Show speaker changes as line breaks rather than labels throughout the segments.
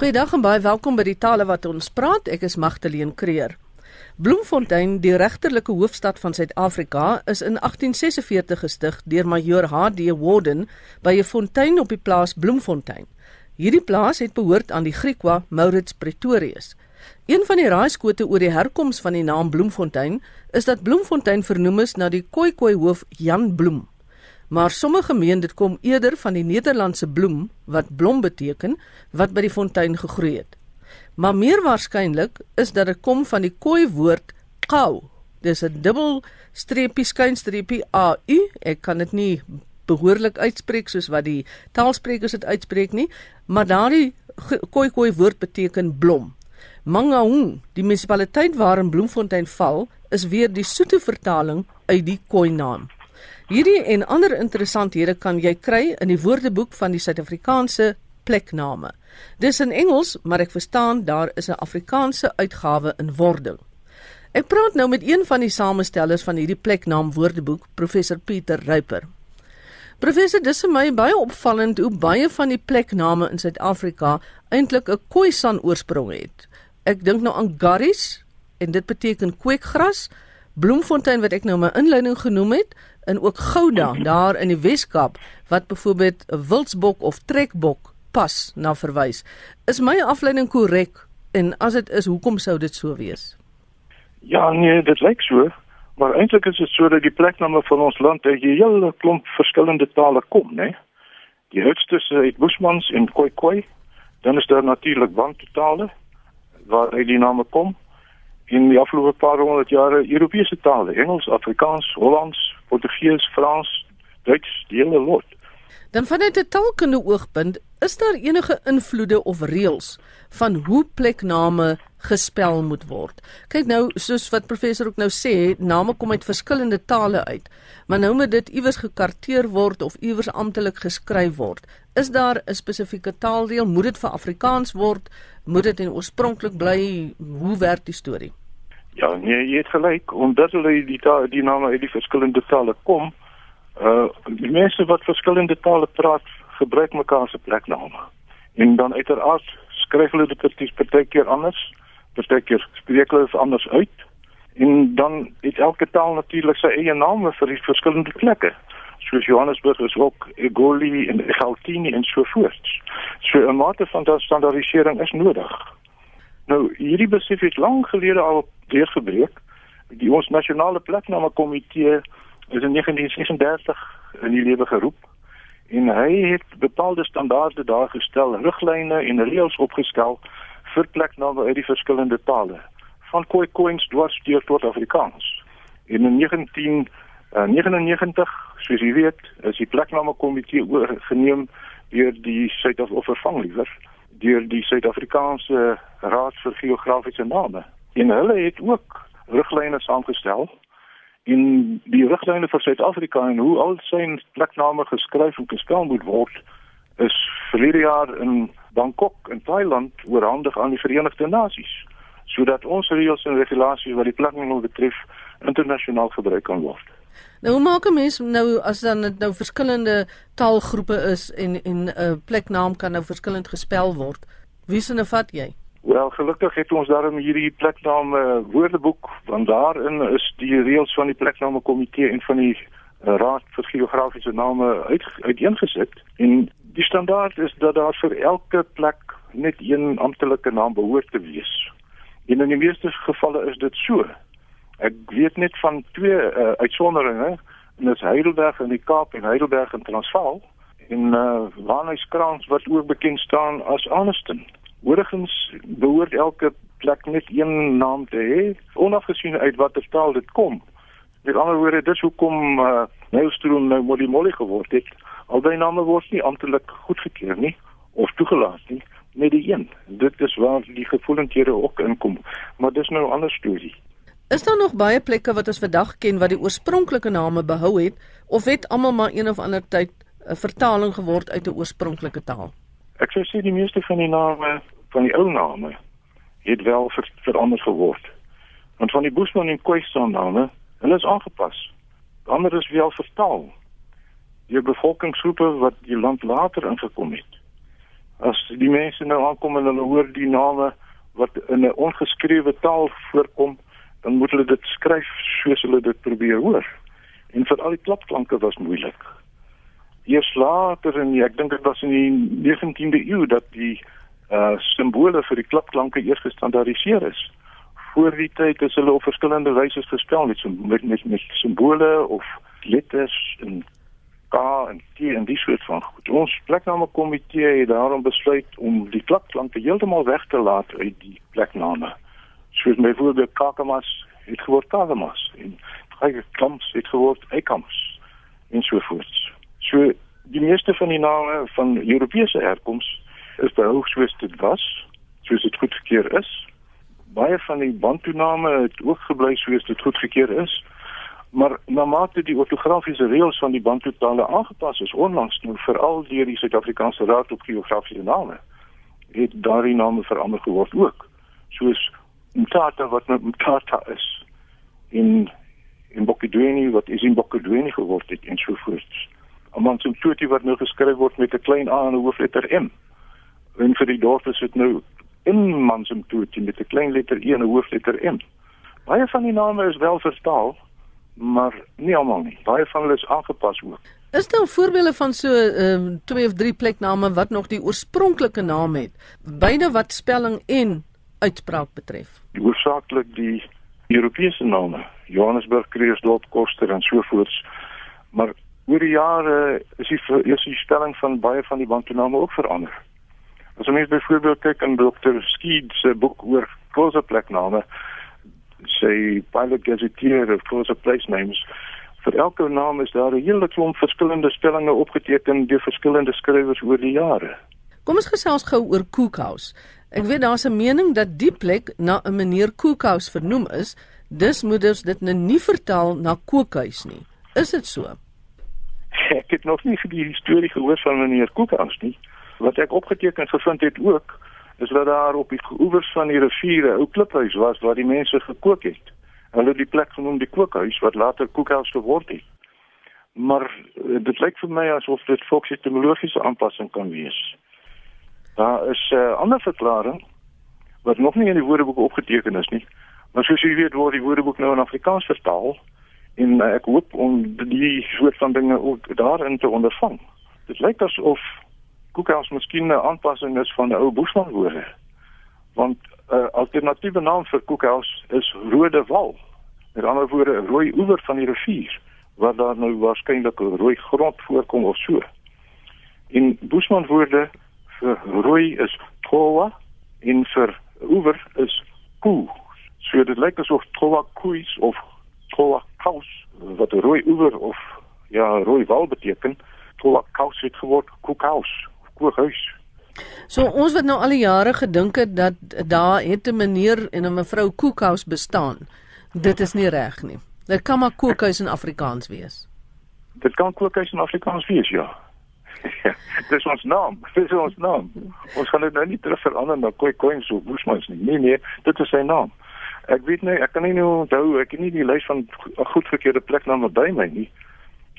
Goeiedag en baie welkom by die tale wat ons praat. Ek is Magdalene Creer. Bloemfontein, die regterlike hoofstad van Suid-Afrika, is in 1846 gestig deur majoor H.D. Warden by 'n fontein op die plaas Bloemfontein. Hierdie plaas het behoort aan die Griekwa Maurits Pretorius. Een van die raaiskote oor die herkoms van die naam Bloemfontein is dat Bloemfontein vernoem is na die Khoikhoi hoof Jan Bloem maar sommige meen dit kom eerder van die Nederlandse bloem wat blom beteken wat by die fontein gegroei het. Maar meer waarskynlik is dat dit kom van die Khoi woord qau. Dis 'n dubbel streepie skynstreepie a u. Ek kan dit nie behoorlik uitspreek soos wat die taalsprekers dit uitspreek nie, maar daardie Khoi Khoi woord beteken blom. Mangaung, die munisipaliteit waarin Bloemfontein val, is weer die soete vertaling uit die Khoi naam. Hierdie en ander interessanthede kan jy kry in die Woordeboek van die Suid-Afrikaanse plekname. Dis in Engels, maar ek verstaan daar is 'n Afrikaanse uitgawe in wording. Ek praat nou met een van die samestellers van hierdie pleknaam Woordeboek, professor Pieter Ruiper. Professor, dis vir my baie opvallend hoe baie van die plekname in Suid-Afrika eintlik 'n Khoisan oorsprong het. Ek dink nou aan Garries en dit beteken kweekgras, Bloemfontein wat ek nou my inleiding genoem het, en ook Gouda daar in die Weskaap wat byvoorbeeld wildsbok of trekbok pas na verwys. Is my afleiding korrek en as dit is, hoekom sou dit so wees?
Ja, nee, dit lyk so, maar eintlik is dit so dat die plekname van ons land uit 'n hele klomp verskillende tale kom, né? Die oudste is uit Boesmans en Khoikhoi. Dan is daar natuurlik Bantu tale waar uit die name kom in die afgelope paar honderd jare Europese tale, Engels, Afrikaans, Hollands, Portugees, Frans, Duits, die hele lot.
Dan vanuit 'n taalkundige oogpunt, is daar enige invloede of reëls van hoe plekname gespel moet word? Kyk nou, soos wat professor ook nou sê, name kom uit verskillende tale uit, maar nou moet dit iewers gekarteer word of iewers amptelik geskryf word. Is daar 'n spesifieke taaldeel? Moet dit vir Afrikaans word? Moet dit in oorspronklik bly? Hoe werk die storie?
Ja, nee, jy het gelyk omdat hulle die ta die name uit die verskillende tale kom. Uh die mense wat verskillende tale praat, gebruik mekaar se plekname. En dan uiteraard skryf hulle dit presies partykeer anders, partykeer spreek hulle dit anders uit. En dan het elke taal natuurlik sy eie name vir die verskillende plekke. Soos Johannesburg is ook Egoli en Gauteng en so voort. So 'n mate van standaardisering is nodig. Nou, hierdie besef het lank gelede al deurgebreek. Die ons nasionale plekname komitee is in 1936 in die lewe geroep en hy het bepaalde standaarde daar gestel, riglyne en reëls opgestel vir plekname uit die verskillende tale van Khoikhoins dwars deur tot Afrikaans. En in 1999, uh, soos jy weet, is die plekname komitee oorgeneem deur die Suid-Afrika vervang liewer deur die Suid-Afrikaanse Raad vir Geografiese Name. En hulle het ook riglyne saamgestel in die riglyne vir Suid-Afrika en hoe al sy plekname geskryf en gespel moet word is verlede jaar in Bangkok in Thailand oorhandig aan die Verenigde Nasies sodat ons reëls en regulasies wat die plekname betref internasionaal gebruik kan word.
Nou hoe maak 'n mens nou as dan dit nou verskillende taalgroepe is en en 'n uh, pleknaam kan nou verskillend gespel word? Wie se nou vat jy?
Wel, gelukkig het ons daarom hierdie pleknaam uh, woordeboek, want daarin is die reëls van die plekname komitee en van die uh, Raad vir Geografiese Name uit uiteengesit. En die standaard is dat daar vir elke plek net een amptelike naam behoort te wees. En in die meeste gevalle is dit so. Ek weet net van twee uh, uitsonderinge, en dit is Heidelberg in die Kaap en Heidelberg in Transvaal en uh eh, Waarnhuiskrans wat ook bekend staan as Aniston. Oorgens behoort elke plek net een naam te hê, onafgesien uit watter taal dit kom. Met ander woorde, dis hoekom uh Nelstroom nou Molly Molly geword het. Albei name word nie amptelik goedgekeur nie of toegelaat nie, net die een. Dit is waar die gevoelendhede ook inkom, maar dis nou 'n ander storie.
Is daar nog baie plekke wat ons vandag ken wat die oorspronklike name behou het of het almal maar een of ander tyd 'n vertaling geword uit 'n oorspronklike taal?
Ek sou sê die meeste van die name van die ou name het wel ver, verander geword. Want van die Boesman en Khoisan name, hulle is aangepas. Ander is wel vertaal. Die bevolkingsgroepe wat die land later ingekom het. As die mense nou aankom en hulle hoor die name wat in 'n ongeskrewe taal voorkom, dan moet hulle dit skryf soos hulle dit probeer hoor. En vir al die klapklanke was moeilik. Eers later in ek dink dit was in die 19de eeu dat die uh simbole vir die klapklanke eers gestandaardiseer is. Voor die tyd is hulle op verskillende wyse gespel met met met, met simbole of letters en K en T en die soort van goed. Ons plekname komitee het daarom besluit om die klapklanke heeltemal weg te laat uit die plekname. Soos byvoorbeeld Kakamas het geword Kakamas en Tiger Clumps het geword Ekams en so voort. So die meeste van die name van Europese herkoms is behou soos dit was, soos dit goedgekeur is. Baie van die Bantu name het ook gebly soos dit goedgekeur is. Maar naarmate die ortografiese reëls van die Bantu tale aangepas is onlangs nou veral deur die Suid-Afrikaanse Raad op Geografiese Name, het daardie name verander geword ook. Soos Mtata wat nou Mtata is in in Bokedweni wat is in Bokedweni geword het en so voort. Amantsumtuti wat nou geskryf word met 'n klein a en 'n hoofletter m. En vir die dorp is dit nou in Mansumtuti met 'n klein letter e en 'n hoofletter m. Baie van die name is wel vertaal maar nie almal nie. Baie van hulle is aangepas ook.
Is daar voorbeelde van so ehm um, twee of drie plekname wat nog die oorspronklike naam het, beide wat spelling en uitspraak betref?
Hoofsaaklik die Europese name, Johannesburg, Kreersdorp, Koster en so voort. Maar oor die jare is die is die stelling van baie van die bantoname ook verander. As ons byvoorbeeld kyk in Dr. Skeed se boek oor kosse plekname, sê pilot gazetteer of of place names vir elke naam is daar 'n hele klomp verskillende spellinge opgeteken deur verskillende skrywers oor die jare.
Kom ons gesels gou oor Cookhouse. Ek weet daar's 'n mening dat die plek na 'n meneer Cookhouse vernoem is. Dis moet ons dit nou nie vertaal na kookhuis nie. Is dit so?
Ek het nog nie die storie gehoor van meneer Cookhouse nie. Wat ek opgeteken gevind het ook is dat daar op die oewers van die rivier 'n ou kliphuis was waar die mense gekook het. Hulle het die plek genoem die kookhuis wat later kookhuis geword het. Maar uh, dit lyk vir my asof dit volks etimologiese aanpassing kan wees. Daar is 'n uh, ander verklaring wat nog nie in die woordeboek opgeteken is nie. Maar soos jy weet word die woordeboek nou in Afrikaans vertaal en uh, ek hoop om die soort van dinge ook daarin te ondervang. Dit lyk asof koekhuis miskien 'n aanpassing is van 'n ou Boesman woorde. Want 'n uh, alternatiewe naam vir koekhuis is Rode Wal. Met ander woorde, 'n rooi oewer van die rivier waar daar nou waarskynlik rooi grond voorkom of so. In Boesman woorde vir rooi is Towa en vir oewer is Ku. So dit lyk asof Towa Kuis of Towa Kaus wat rooi oewer of ja, rooi wal beteken, Towa Kaus het geword Koekhuis kookhuis.
So ons wat nou al die jare gedink het dat daar het 'n meneer en 'n mevrou Kookhuis bestaan. Dit is nie reg nie. Dit kan maar kookhuis in Afrikaans wees.
Dit kan kookhuis in Afrikaans wees, ja. dis ons naam. Dis ons naam. Ons gaan dit nou nie terug verander na Kooi Coins of Bushmans nie. Nee nee, dit is sy naam. Ek weet nie, ek kan nie nou onthou, ek het nie die lys van goedgekeurde plekname by my nie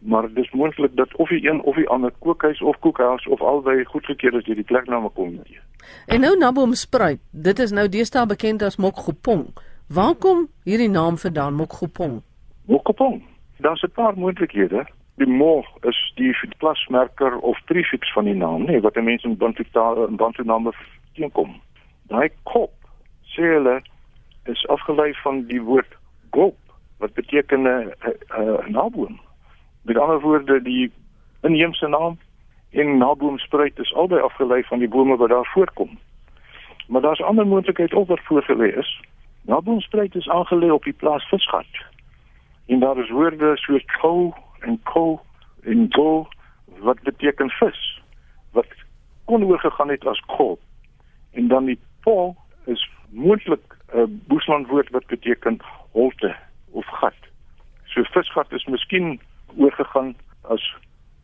maar dis moontlik dat of die een of die ander kookhuis of koekhuis of albei goedgekeur is deur die plekname komitee.
En nou Nabom spruit, dit is nou deesdae bekend as Mokgopong. Waar kom hierdie naam vandaan Mokgopong?
Mokgopong. Daar's 'n paar moontlikhede. Die mo is die plasmerker of prefix van die naam, nee, wat mense in Bantu taal en Bantu name teenkom. Daai kop sê hulle is afgelei van die woord gop wat beteken 'n uh, uh, naboom. Met ander woorde die inheemse naam en naboomspruit is albei afgelei van die bome wat daar voorkom. Maar daar's ander moontlikheid ook wat voorgelê is. Naboomspruit is aangelê op die plaas Visgat. En daar is woorde soos ko en ko en go wat beteken vis wat kon oorgegaan het as ko. En dan die po is moontlik 'n Boesman woord wat beteken holte of gat. So visgat is miskien oorgegaan as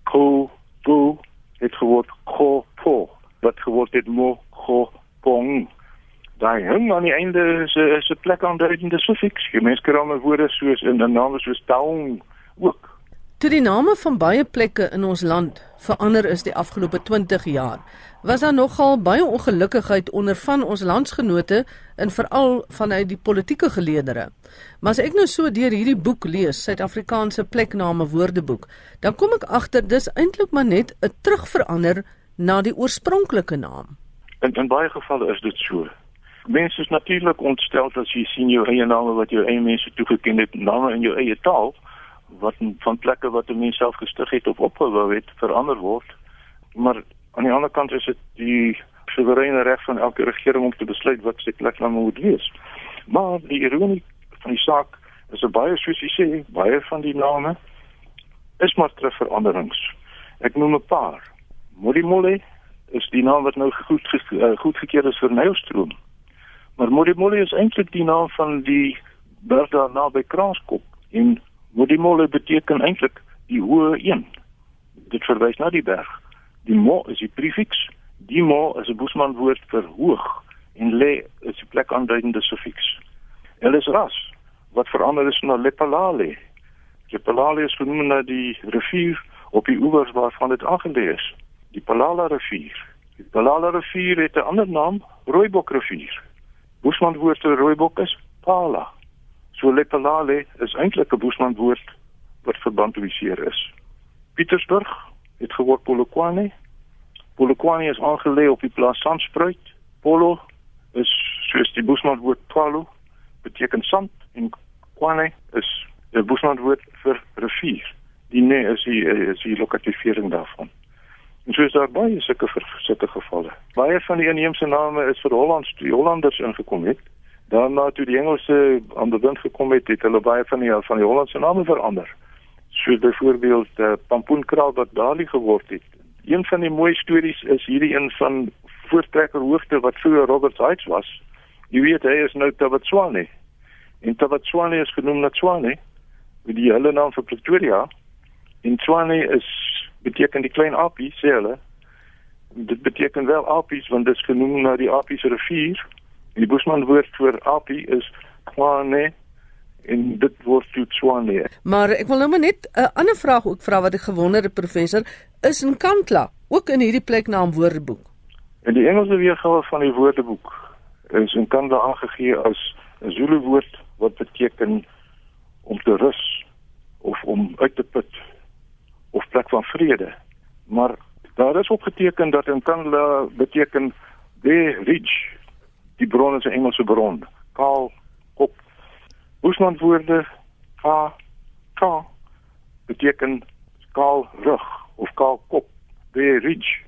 ko go het geword ko po wat geword het mo ko pong daai hang aan die einde is 'n is 'n plek aanduidende suffiks jy mens kan hom woorde soos in 'n naam soos town
Toe die name van baie plekke in ons land verander is die afgelope 20 jaar, was daar nogal baie ongelukkigheid onder van ons landsgenote en veral vanuit die politieke geleedere. Maar as ek nou so deur hierdie boek lees, Suid-Afrikaanse plekname woordeboek, dan kom ek agter dis eintlik maar net 'n terugverander na die oorspronklike naam.
In in baie gevalle is dit so. Mense is natuurlik ontstel as jy sien jou eie name wat jou eie mense toegeken het, name in jou eie taal wat van plekke wat mens self gestig het of opgebou het verander word. Maar aan die ander kant is dit die soewereine reg van elke regering om te besluit wat sy plekname moet wees. Maar die ironie van die saak is dat baie soos jy sê, baie van die name is maar terugveranderings. Ek noem 'n paar. Modimolle is die naam wat nou goed uh, goedgekeur is vir Nylstroom. Maar Modimolle is eintlik die naam van die berg daar naby Kraaskop en Modimolle beteken eintlik die hoë een. Dit verwys na die berg. Die mo is die prefiks. Die mo is 'n Boesman woord vir hoog en le is 'n plek aanduidende sufiks. Hulle is ras wat verander is na Lepalale. Lepalale is genoem na die rivier op die oewers waarvan dit aangelê is. Die Palala rivier. Die Palala rivier het 'n ander naam, Rooibok rivier. Boesman woord vir rooibok is Pala. So Lepalale is eintlik 'n Boesman woord wat verbandiseer is. Pietersburg het geword Polokwane. Polokwane is aangelê op die plaas Sandspruit. Polo is soos die Boesman woord Palo beteken sand en Kwane is 'n Boesman woord vir rivier. Die ne is die is die lokativering daarvan. En so is daar baie sulke sulke gevalle. Baie van die inheemse name is vir Hollands, die Hollanders ingekom het. Daarna toe die Engelse aan die wind gekom het, het hulle baie van die van die Hollandse name verander. So byvoorbeeld uh, Pampoenkraal wat Dali geword het. Een van die mooi stories is hierdie een van voortrekker hoofde wat vroeër Robert Heights was. Jy weet hy is nou Tabatswane. En Tabatswane is genoem na Tswane, met die hele naam vir Pretoria. En Tswane is beteken die klein apie sê hulle. Dit beteken wel apies want dit is genoem na die Apies rivier. Die Bushman woord vir apie is Kwane en dit word toe Tswane.
Maar ek wil nou maar net 'n ander vraag ook vra wat ek gewonder het professor, is in Kantla ook in hierdie pleknaam woordeboek?
In die Engelse weergawe van die woordeboek is in Kantla aangegee as 'n Zulu woord wat beteken om te rus of om uit te put of plek van vrede. Maar daar is opgeteken dat in Kantla beteken the ridge die bron is 'n Engelse bron. Kaal kop. Oesland woorde ka ka beteken kaal rug of kaal kop. The ridge.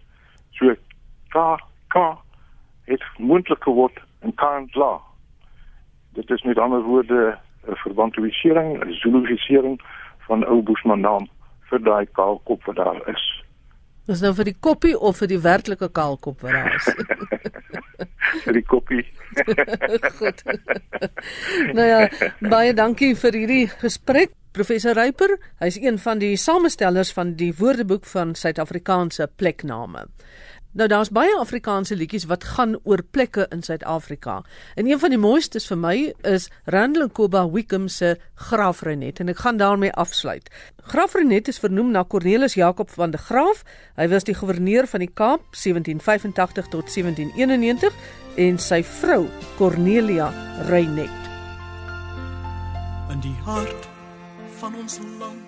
So ka ka het moontlik geword in Kantla. Dit is met ander woorde 'n verbantuisering, 'n zulufisering van ou Boesman naam vir daai kaal kop wat daar is.
Dis nou vir die koppie of vir die werklike kaalkop wat daar is.
vir die koppie.
Goed. nou ja, baie dankie vir hierdie gesprek. Professor Ryper, hy's een van die samestellers van die Woordeboek van Suid-Afrikaanse plekname. Nou daar's baie Afrikaanse liedjies wat gaan oor plekke in Suid-Afrika. En een van die mooistes vir my is Randall Koba Wickham se Graafrenet en ek gaan daarmee afsluit. Graafrenet is vernoem na Cornelis Jacob van der Graaf. Hy was die gouverneur van die Kaap 1785 tot 1791 en sy vrou Cornelia Reinet.
In die hart van ons land